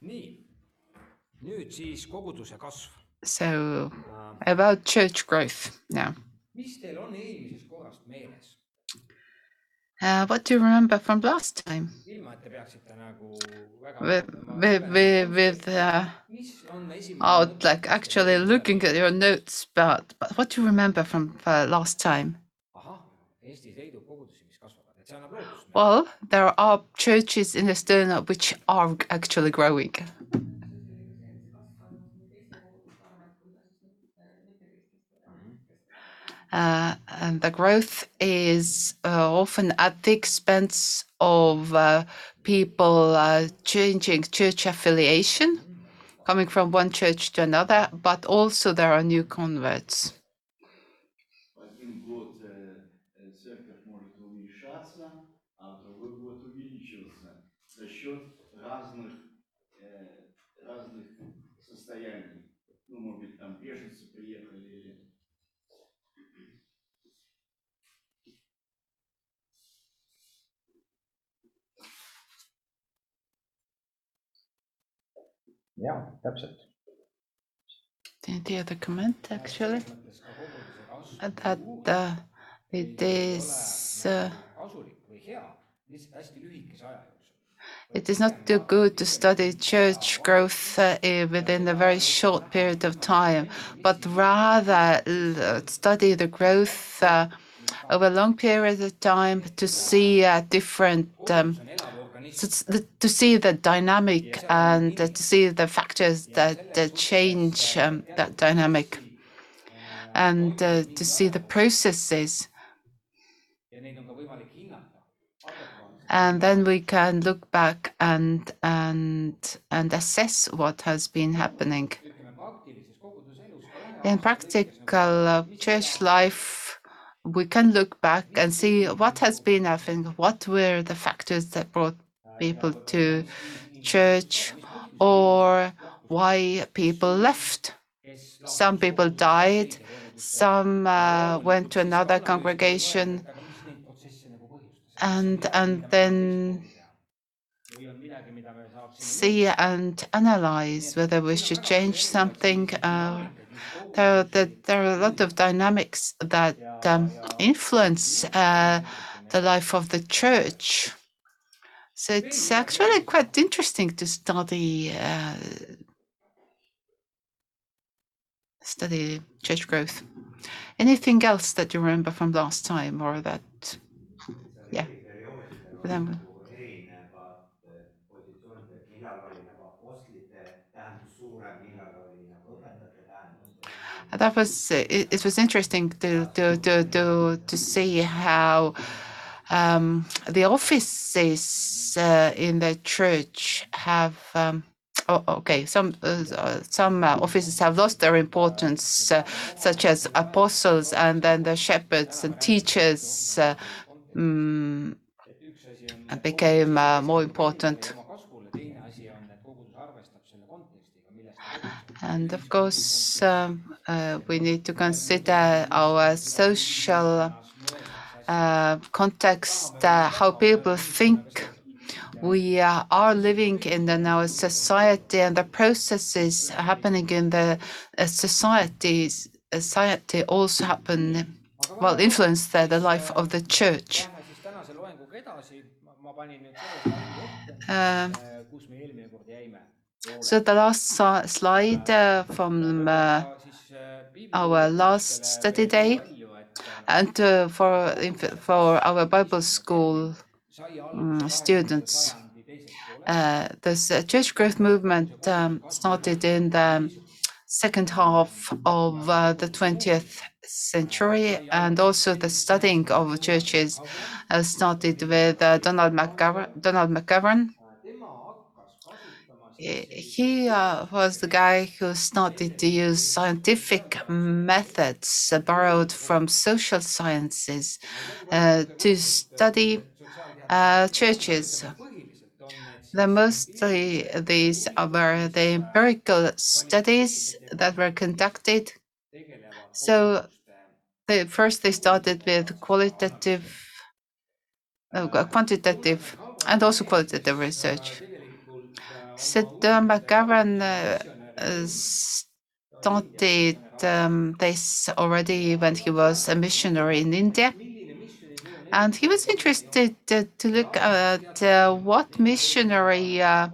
nii, nüüd siis koguduse kasv. So, about church growth now. mis teil on eelmisest korrast meeles, Uh, what do you remember from last time? nagu väga With, with, with, uh, out like actually looking at your notes, but, but what do you remember from uh, last time? Well, there are churches in Estonia which are actually growing. Uh, and the growth is uh, often at the expense of uh, people uh, changing church affiliation, coming from one church to another, but also there are new converts. там беженцы приехали или jaa , täpselt . Didn't hear the comment actually. mõttes ka koguduse kasv Uh, That uh, it is uh, it is not too good to study church growth uh, eh, within a very short period of time, but rather study the growth uh, over a long period of time to see uh, different. Um, to, see the dynamic and uh, to see the factors that uh, change um, that dynamic and uh, to see the processes and then we can look back and and and assess what has been happening. In practical uh, church life we can look back and see what has been happening what were the factors that brought people to church or why people left. Some people died some uh, went to another congregation and and then see and analyze whether we should change something. Uh, there, there, there are a lot of dynamics that um, influence uh, the life of the church. So it's actually quite interesting to study uh, study church growth. Anything else that you remember from last time, or that? tähendus. That was it, it was interesting to to to to to see how um, the offices uh, in the church have. Um, oh, okay, some uh, some uh, offices have lost their importance, uh, such as apostles, and then the shepherds and teachers uh, became uh, more important. oma kasvule, teine asi on, et kogudus arvestab selle kontekstiga, millest ta koguneb. And of course, um, uh, we need to consider our social uh, context, uh, how people think. We uh, are living in an, our society, and the processes happening in the uh, societies, society also happen, well, influence the, the life of the church. So the last si- slide uh, from uh, our last study day. and uh, for inf- for our Bible school mm, students. Uh, this uh, church growth movement um, started in the second half of uh, the 20th century, and also the studying of churches uh, started with uh, Donald McGavran. Donald McGavran. He uh, was the guy who started to use scientific methods uh, borrowed from social sciences uh, to study churches. The mostly these were the empirical studies that were conducted. So first they started with qualitative, uh, quantitative, and also qualitative research. John McGavran uh, started um, this already when he was a missionary in India. And he was interested to look at uh, what missionary uh,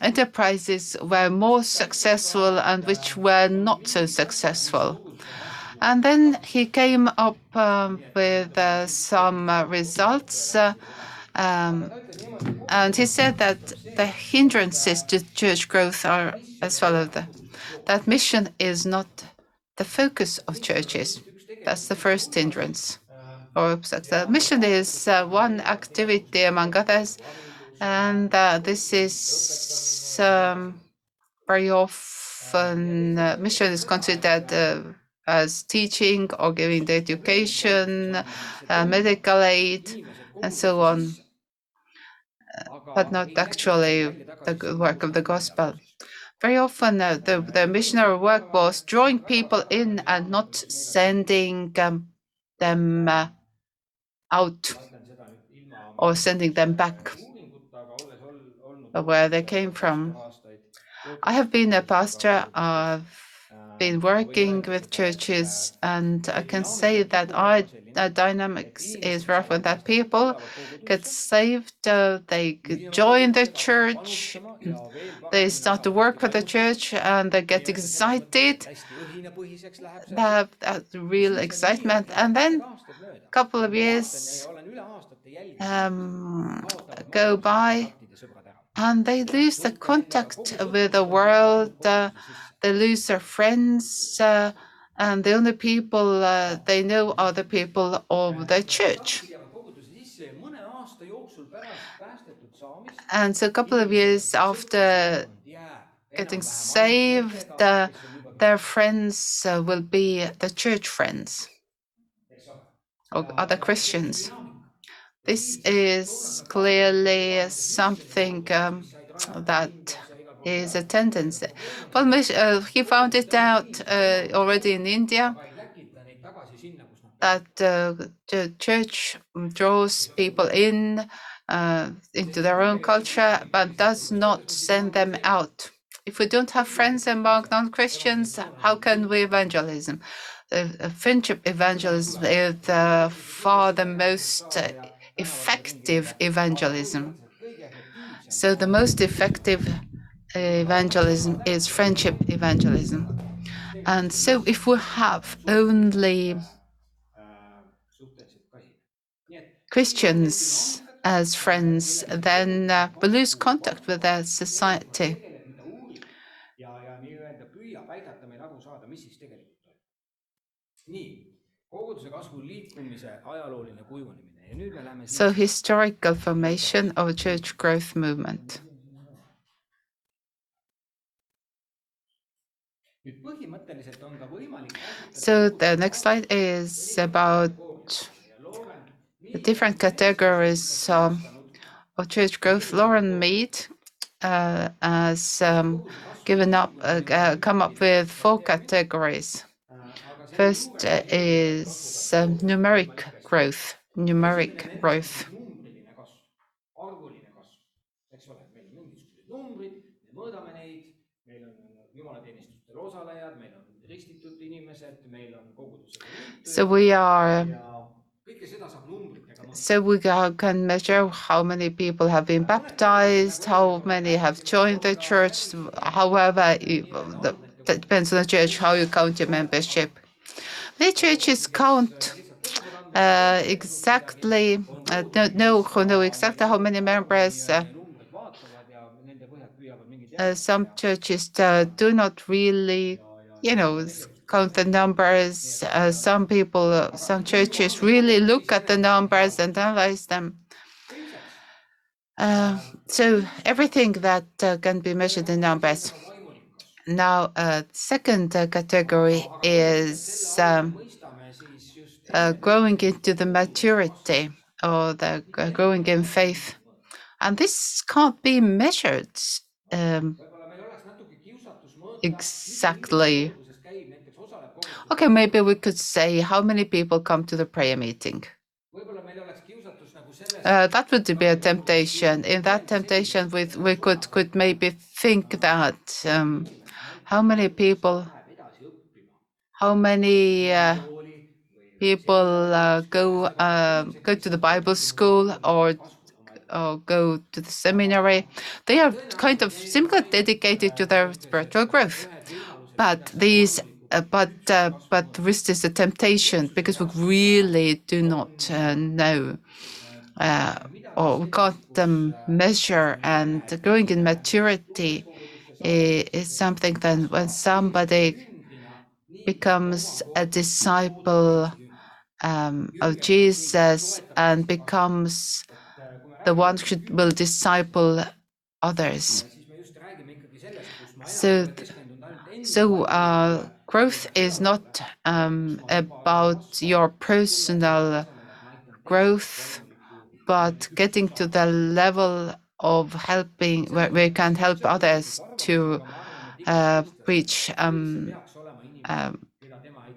enterprises were more successful and which were not so successful. And then he came up um, with uh, some uh, results. uh, um, and he said that the hindrances to church growth are as follows that mission is not the focus of churches. That's the first hindrance or obstacle. Mission is uh, one activity among others, and uh, this is um, very often uh, mission is considered uh, as teaching or giving the education, uh, medical aid, and so on, but not actually the work of the gospel. Very often, uh, the, the missionary work was drawing people in and not sending um, them uh, out or sending them back where they came from. I have been a pastor. I've been working with churches, and I can say that our dynamics is rough when that people get saved, uh, they join the church, they start to work for the church, and they get excited. They have that real excitement, and then a couple of years um, go by, and they lose the contact with the world. Uh, they lose their friends, uh, and the only people uh, they know are the people of the church. And so, a couple of years after getting saved, uh, their friends uh, will be the church friends or other Christians. This is clearly something um, that is a tendency. Well, uh, he found it out uh, already in India that uh, the church draws people in uh, into their own culture, but does not send them out. If we don't have friends among non-Christians, how can we evangelism? Friendship evangelism is far the most effective evangelism. So the most effective evangelism is friendship evangelism. And so if we have only Christians as friends, then uh, we lose contact with their society. So historical formation of church growth movement. So the next slide is about the different categories um, of church growth. Loren Mead uh, has um, given up, uh, uh, come up with four categories. First is um, numeric growth, numeric growth. So we are. So we can measure how many people have been baptized, how many have joined the church, however, that depends on the church how you count your membership. The churches count uh, exactly, uh, know- who exactly how many members. Uh, uh, some churches do not really, you know, count the numbers. Uh, some people, uh, some churches really look at the numbers and analyze them. Uh, so everything that uh, can be measured in numbers. Now, uh, second uh, category is um, mõistame siis just uh, growing into the maturity or the g- growing in faith, and this can't be measured. Um, võib-olla meil oleks natuke kiusatus mõõta, exactly. Okay, maybe we could say how many people come to the prayer meeting. uh, that would be a temptation. In that temptation, we, we could, could maybe think that um, how many people, how many uh, people uh, go uh, go to the Bible school or or go to the seminary. They are kind of simply dedicated to their spiritual growth. But these, but uh, but is a temptation because we really do not uh, know. Uh, or we can't um, measure and growing in maturity is something that when somebody becomes a disciple um, of Jesus and becomes the one who will disciple others. So, so uh, growth is not um, about your personal growth, but getting to the level of helping where we can help others to uh, reach um, um,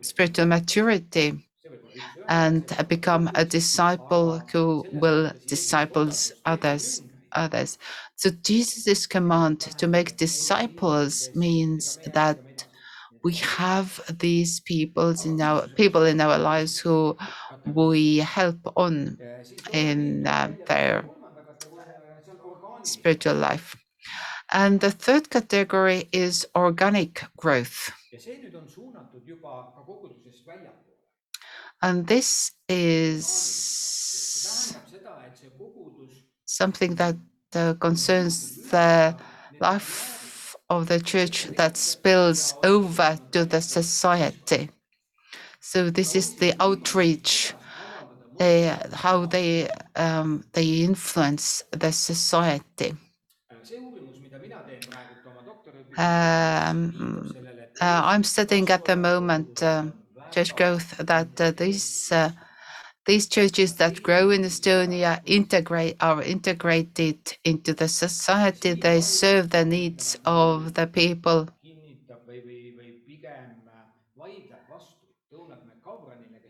spiritual maturity and become a disciple who will disciples others others. So jesus' command to make disciples means that we have these peoples in our people in our lives who we help on in uh, their spiritual life. And the third category is organic growth. And this is something that uh, concerns the life of the church that spills over to the society. So this is the outreach, uh, how they um, they influence the society. Um, uh, I'm studying at the moment uh, church growth that uh, these uh, these churches that grow in Estonia integrate are integrated into the society. They serve the needs of the people,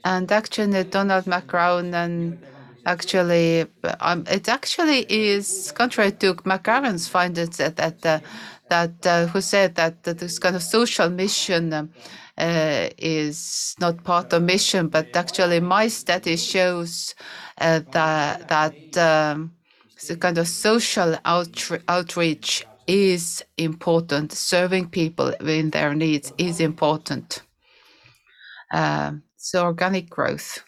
and actually Donald McGavran and actually um, it actually is contrary to McGavran's findings that that uh, that uh, who said that, that this kind of social mission uh, is not part of mission, but actually my study shows uh, that that um, the kind of social outre- outreach is important. Serving people in their needs is important. Um, so organic growth.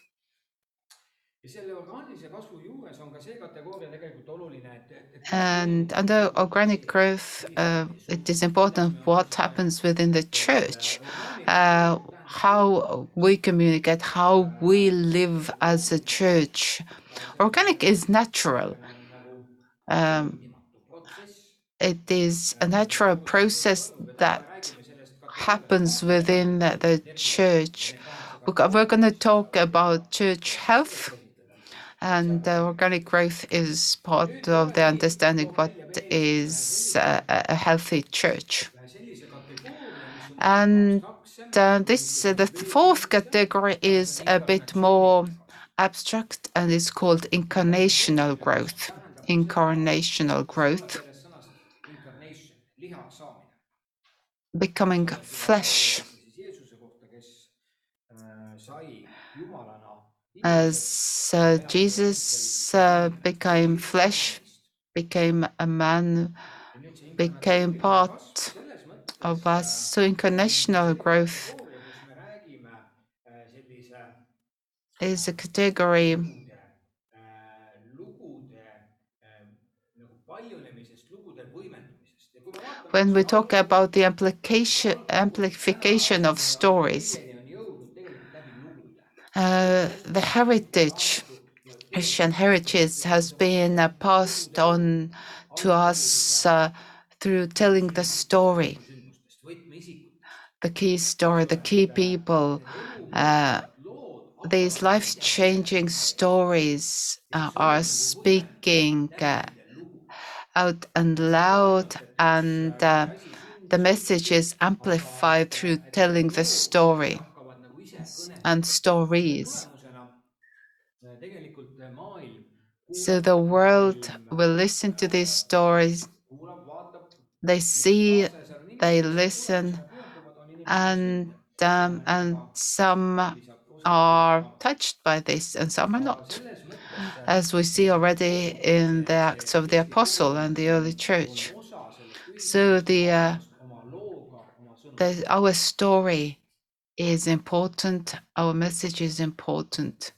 And under organic growth, uh, it is important what happens within the church, uh, how we communicate, how we live as a church. Organic is natural. Um, it is a natural process that happens within the, church. We're, going to talk about church health, and uh, organic growth is part of the understanding what is a healthy church. And this uh, the fourth category is a bit more abstract and is called incarnational growth. Incarnational growth, becoming flesh. As uh, Jesus uh, became flesh, became a man, became part of us. So incarnational growth is a category when we talk about the amplification amplification of stories. Uh, the heritage, Christian heritage, has been uh, passed on to us uh, through telling the story, the key story, the key people. Uh, these life changing stories uh, are speaking uh, out and loud, and uh, the message is amplified through telling the story and stories. So the world will listen to these stories. They see, they listen, and um, and some are touched by this, and some are not, as we see already in the Acts of the Apostle and the early church. So the, uh, the our story is important. Our message is important.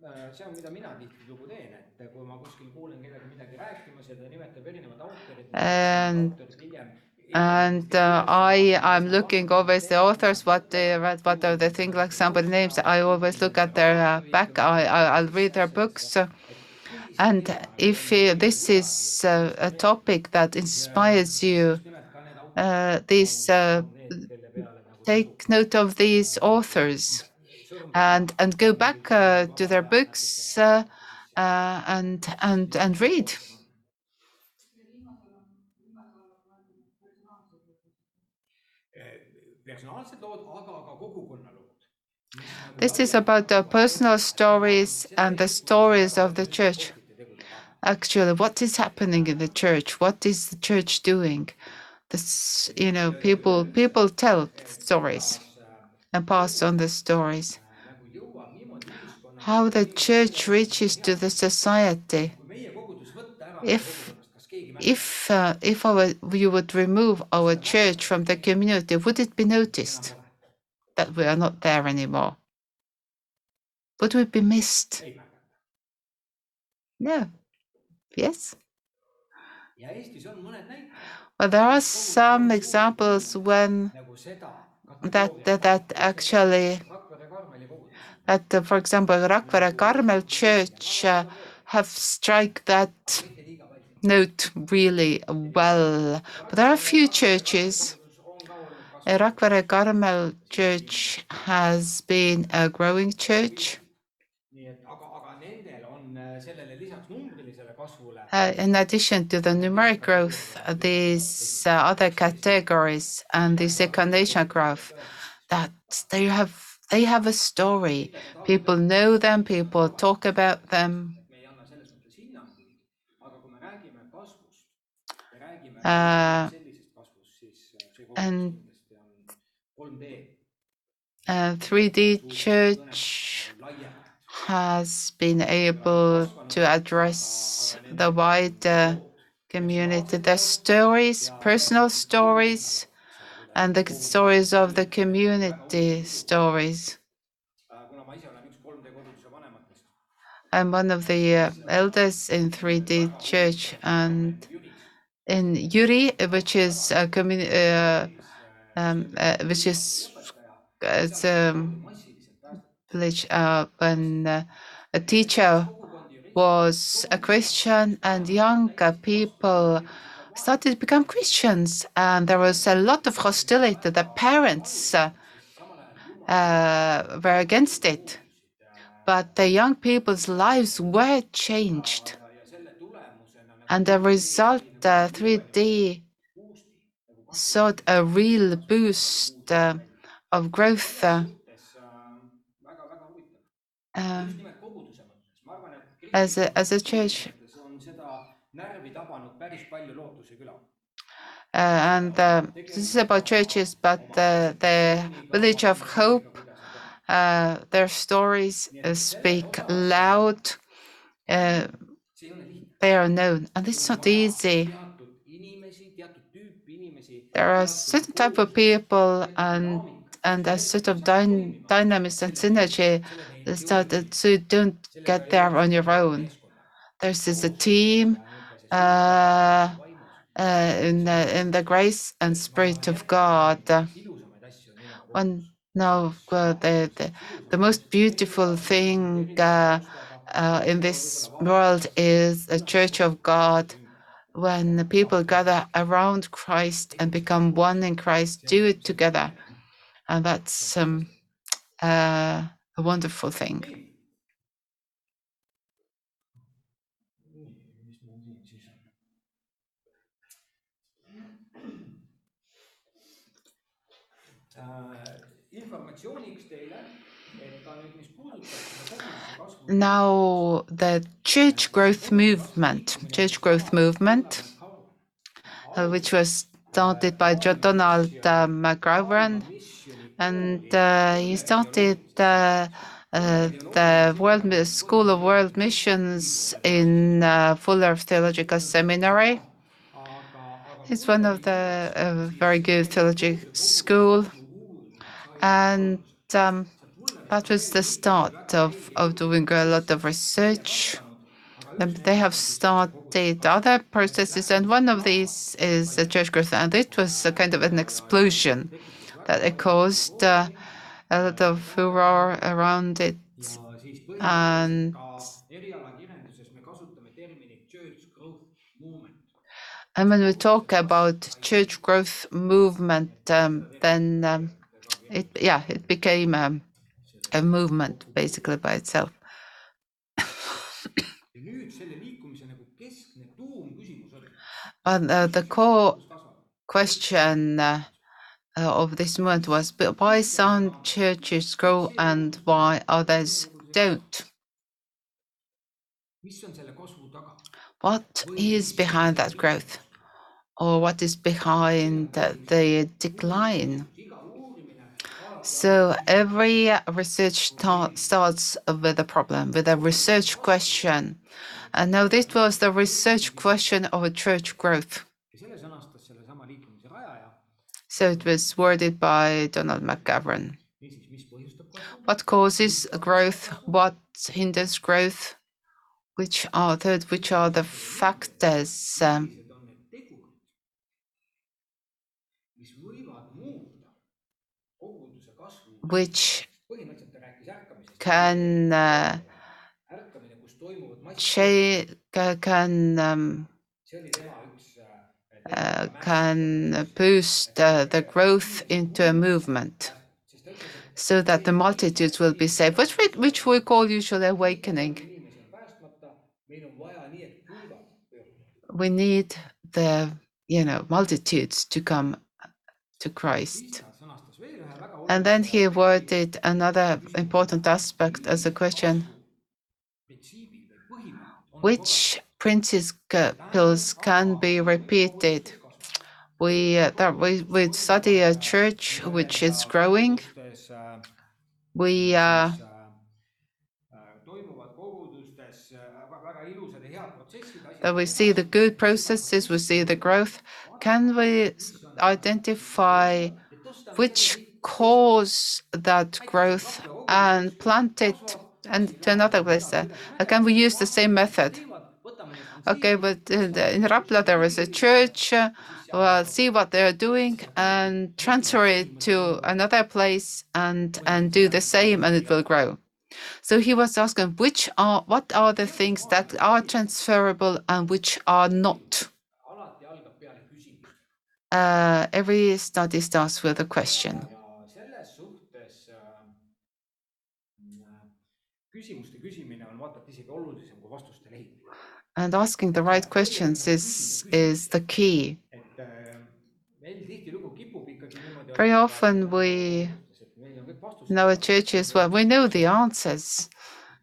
nii. nii et kui teid üldse huvitab, see on, mida mina tihtilugu teen, et kui ma kuskil kuulen kedagi midagi rääkimas ja ta nimetab erinevad autorid. And- And uh, I, I'm looking always the authors, what they read, what are the things like somebody names. I always look at their uh, back. I, I, I'll read their books. And if uh, this is uh, a topic that inspires you, uh, this uh, take note of these authors and and go back uh, to their books uh, uh, and and and read. This is about the personal stories and the stories of the church. Actually, what is happening in the church? What is the church doing? This, you know, people people tell stories and pass on the stories. How the church reaches to the society. If-? If uh, if our you would remove our church from the community, would it be noticed that we are not there anymore? Would we be missed? No. Yes. Well, there are some examples when. That that, that actually that uh, for example Rakvere Carmel Church uh, have strike that note really well. But there are a few churches. Uh, Rakvere Carmel Church has been a growing church. Uh, in addition to the numeric growth, uh, these uh, other categories and this secondation growth, that they have they have a story. People know them. People talk about them. see and- kogudus kindlasti on 3D Uh, 3D Church. Has been able to address the wider community. The stories, personal stories, and the stories of the community stories. kuna ma ise olen üks 3D koguduse vanematest, I'm one of the uh, elders in 3D Church, and in Yuri, which is a community, uh, um, uh, which is uh, it's a uh, when uh, a teacher was a Christian and younger people started to become Christians, and there was a lot of hostility. The parents uh, uh, were against it, but the young people's lives were changed, and the result, uh, 3D sought a real boost uh, of growth. Uh, väga-väga huvitav. uh, just nimelt koguduse mõttes, ma arvan, et as a, as a church, on seda närvi tabanud päris palju Lootuse küla. Uh, and uh, this is about churches, but uh, the Village of Hope, uh, their stories uh, speak loud. Uh, see ei ole lihtne. they are known, and it's not easy. teatud inimesi, teatud tüüpi inimesi. There are certain type of people and and a sort of dyn- dynamics and synergy that so you don't get there on your own. This is a team uh, uh, in the in the grace and spirit of God. ilusamaid asju on minu One no, uh, the, the the most beautiful thing uh, uh, in this world is a church of God. When people gather around Christ and become one in Christ, do it together, and that's um, uh, a wonderful thing. mis mul siin siis on? informatsiooniks teile, et ka nüüd, mis puudutab seda koguduse kasvu. Now, the church growth movement, church growth movement, uh, which was started by John Donald McGavran, and uh, he started uh, uh, the World School of World Missions in uh, Fuller Theological Seminary. It's one of the uh, very good theological school, and um, that was the start of, of doing a lot of research. They have started other processes, and one of these is the church growth, and it was a kind of an explosion that it caused uh, a lot of furor around it. And-. And when we talk about church growth movement, um, then um, it yeah, it became um, a movement basically by itself. But uh, the core. question uh, of this movement was "But why some churches grow and why others don't? What is behind that growth? Or what is behind uh, the decline? So every research ta- starts with a problem, with a research question. And now this was the research question of church growth. So it was worded by Donald McGavran. What causes growth? What hinders growth? Which are the, which are the factors um, which can uh, can um, can boost uh, the growth into a movement so that the multitudes will be saved, which we, which we call usually awakening. We need the, you know, multitudes to come to Christ. And then he worded another important aspect as a question which principles can be repeated? We, uh, that we, we study a church which is growing. We uh, that we. see the good processes, we see the growth. Can we identify which cause that growth and plant it and to another place? Uh, can we use the same method? Okay, but in Rapla there is a church. Well, see what they're doing and transfer it to another place and and do the same, and it will grow. So he was asking which are what are the things that are transferable and which are not. Uh, every study starts with a question. And asking the right questions is is the key. Very often we in our churches, well, we know the answers.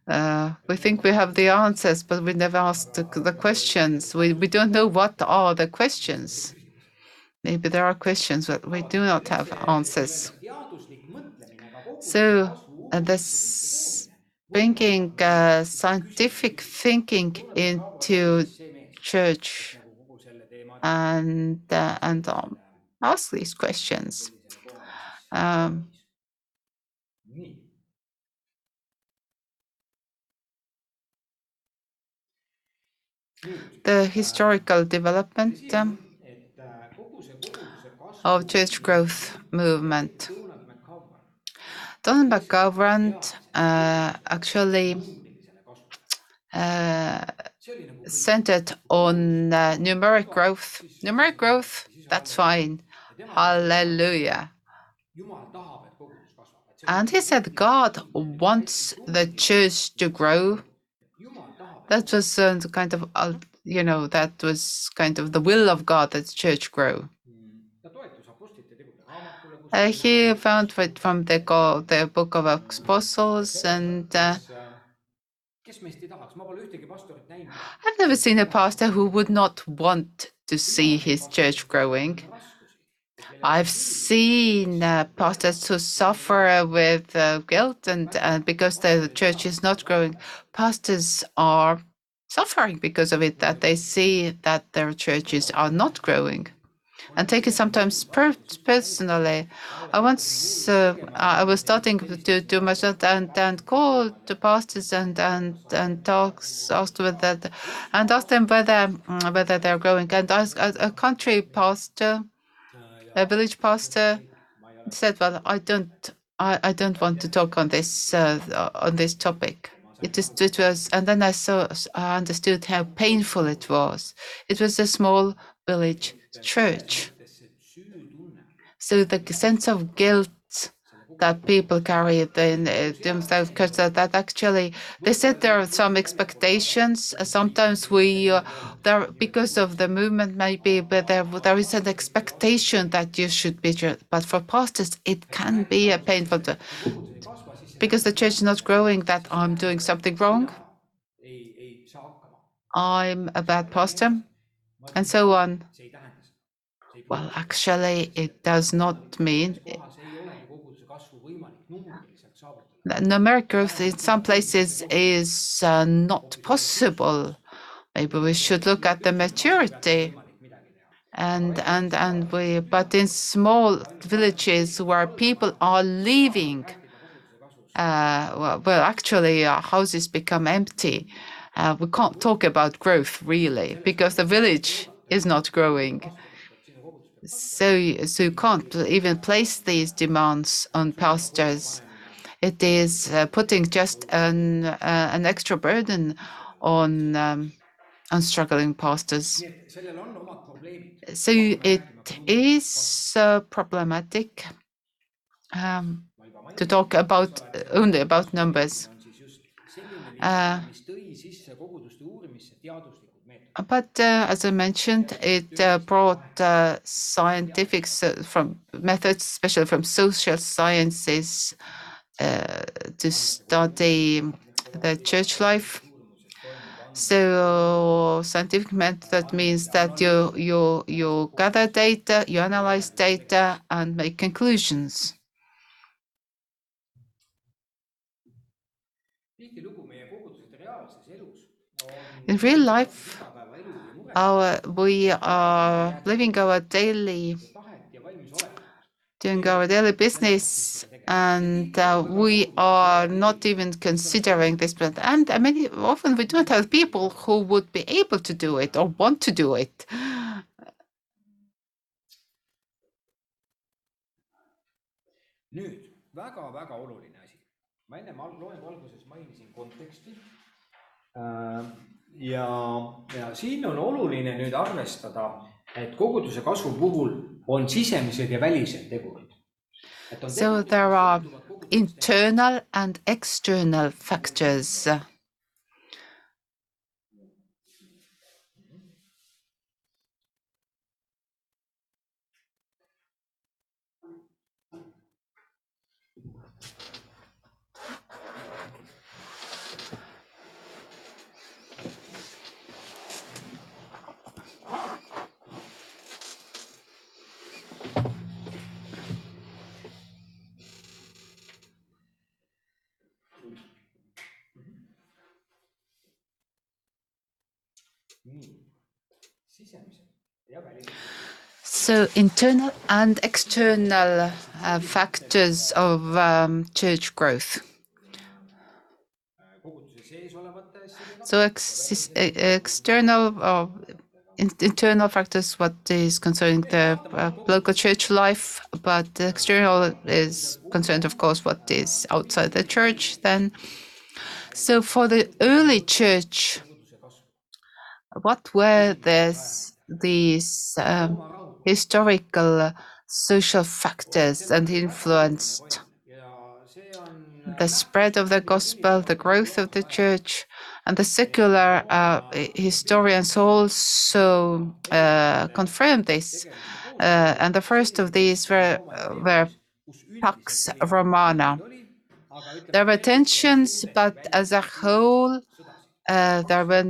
Uh, we think we have the answers, but we never ask the, the questions. We, we don't know what are the questions. Maybe there are questions, but we do not have answers. So, uh, this bringing uh, scientific thinking into church and uh, and um, ask these questions. Um, the historical development um, of church growth movement. Donald McGavran uh, actually. uh, centered on uh, numeric growth. Numeric growth, that's fine. Hallelujah. And he said God wants the church to grow. That was uh, kind of, uh, you know, that was kind of the will of God that the church grow. He found it from the, the Book of Apostles, and uh, kes meist ei tahaks, ma pole ühtegi pastorit näinud. I've never seen a pastor who would not want to see his church growing. I've seen uh, pastors who suffer with uh, guilt and, and because the church is not growing. Pastors are suffering because of it, that they see that their churches are not growing and take it sometimes per- personally. I once uh, I was starting to do myself and and call the pastors and and and talks asked whether the- and asked them whether mm, whether they're growing. And asked a, a country pastor, a village pastor, said, "Well, I don't." I, I don't want to talk on this uh, on this topic. It is it was, and then I saw I understood how painful it was. It was a small village church. So the sense of guilt that people carry in uh, themselves, because that, that actually they said there are some expectations. Sometimes we uh, there because of the movement maybe, but there there is an expectation that you should be. But for pastors, it can be a painful because the church is not growing. That I'm doing something wrong. I'm a bad pastor, and so on. Well, actually, it does not mean that numeric growth in some places is uh, not possible. Maybe we should look at the maturity and and and we but in small villages where people are leaving uh, well, well actually uh, houses become empty uh, we can't talk about growth really because the village is not growing so so you can't even place these demands on pastors it is uh, putting just an uh, an extra burden on um, on struggling pastors so it is uh, problematic um, to talk about only about numbers. on But uh, as I mentioned, it uh, brought uh, scientific from methods, especially from social sciences, to study the church life. So scientific method means that you you you gather data, you analyze data, and make conclusions. In real life, igapäevaelu ja mure our we are living our daily tahet ja valmisolekut. doing our daily business and uh, we are not even considering this but and I mean often we don't have people who would be able to do it or want to do it nüüd väga-väga oluline asi. ma ennem al- loengu alguses mainisin konteksti. ja, ja siin on oluline nüüd arvestada, et koguduse kasvu puhul on sisemised ja välised tegurid. so there are internal and external factors so internal and external uh, factors of um, church growth. So ex- e- external or in- internal factors, what is concerning the uh, local church life, but external is concerned, of course, what is outside the church. Then, so for the early church, what were this these um, historical social factors and influenced the spread of the gospel, the growth of the church, and the secular uh, historians also uh, confirm this. Uh, and the first of these were, were Pax Romana. There were tensions, but as a whole, uh, there were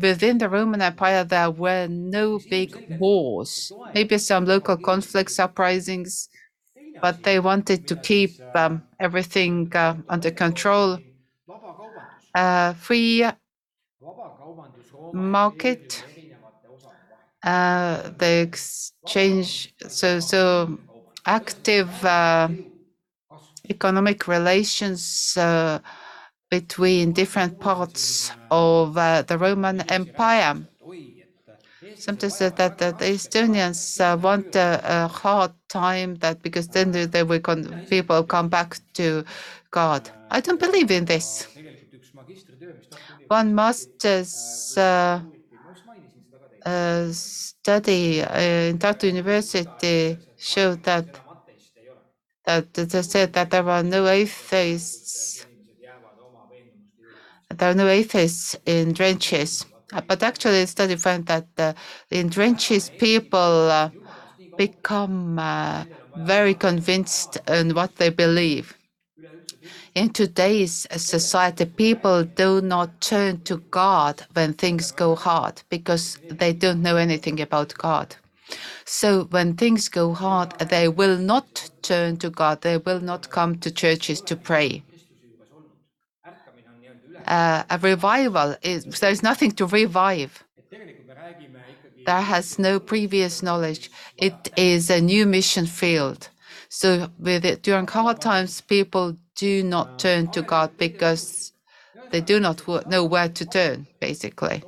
within the Roman Empire there were no big wars. Maybe some local conflicts, uprisings, but they wanted to keep um, everything uh, under control. Uh, free market, uh, the exchange, so so active uh, economic relations uh, between different parts of uh, the Roman Empire. Sometimes that, that, the Estonians uh, want a, a hard time that because then they, will con- people come back to God. I don't believe in this. One masters uh, uh, study uh, in Tartu University showed that that they said that there are no atheists. There are no atheists in trenches, Uh, but actually, the study found that uh, in trenches people uh, become uh, very convinced in what they believe. In today's society, people do not turn to God when things go hard because they don't know anything about God. So when things go hard, they will not turn to God. They will not come to churches to pray. Uh, a revival is there's nothing to revive. There has no previous knowledge. It is a new mission field. So with it, during hard times, people do not turn to God because they do not know where to turn, basically.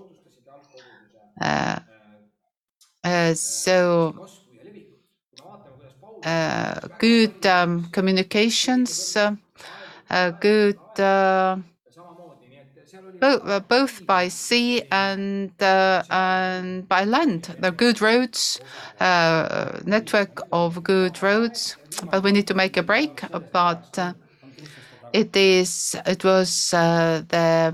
Uh, uh, so uh, good um, communications, uh, uh, good uh, uh, both by sea and uh, and by land. There are good roads, uh, network of good roads, but we need to make a break. But it is it was the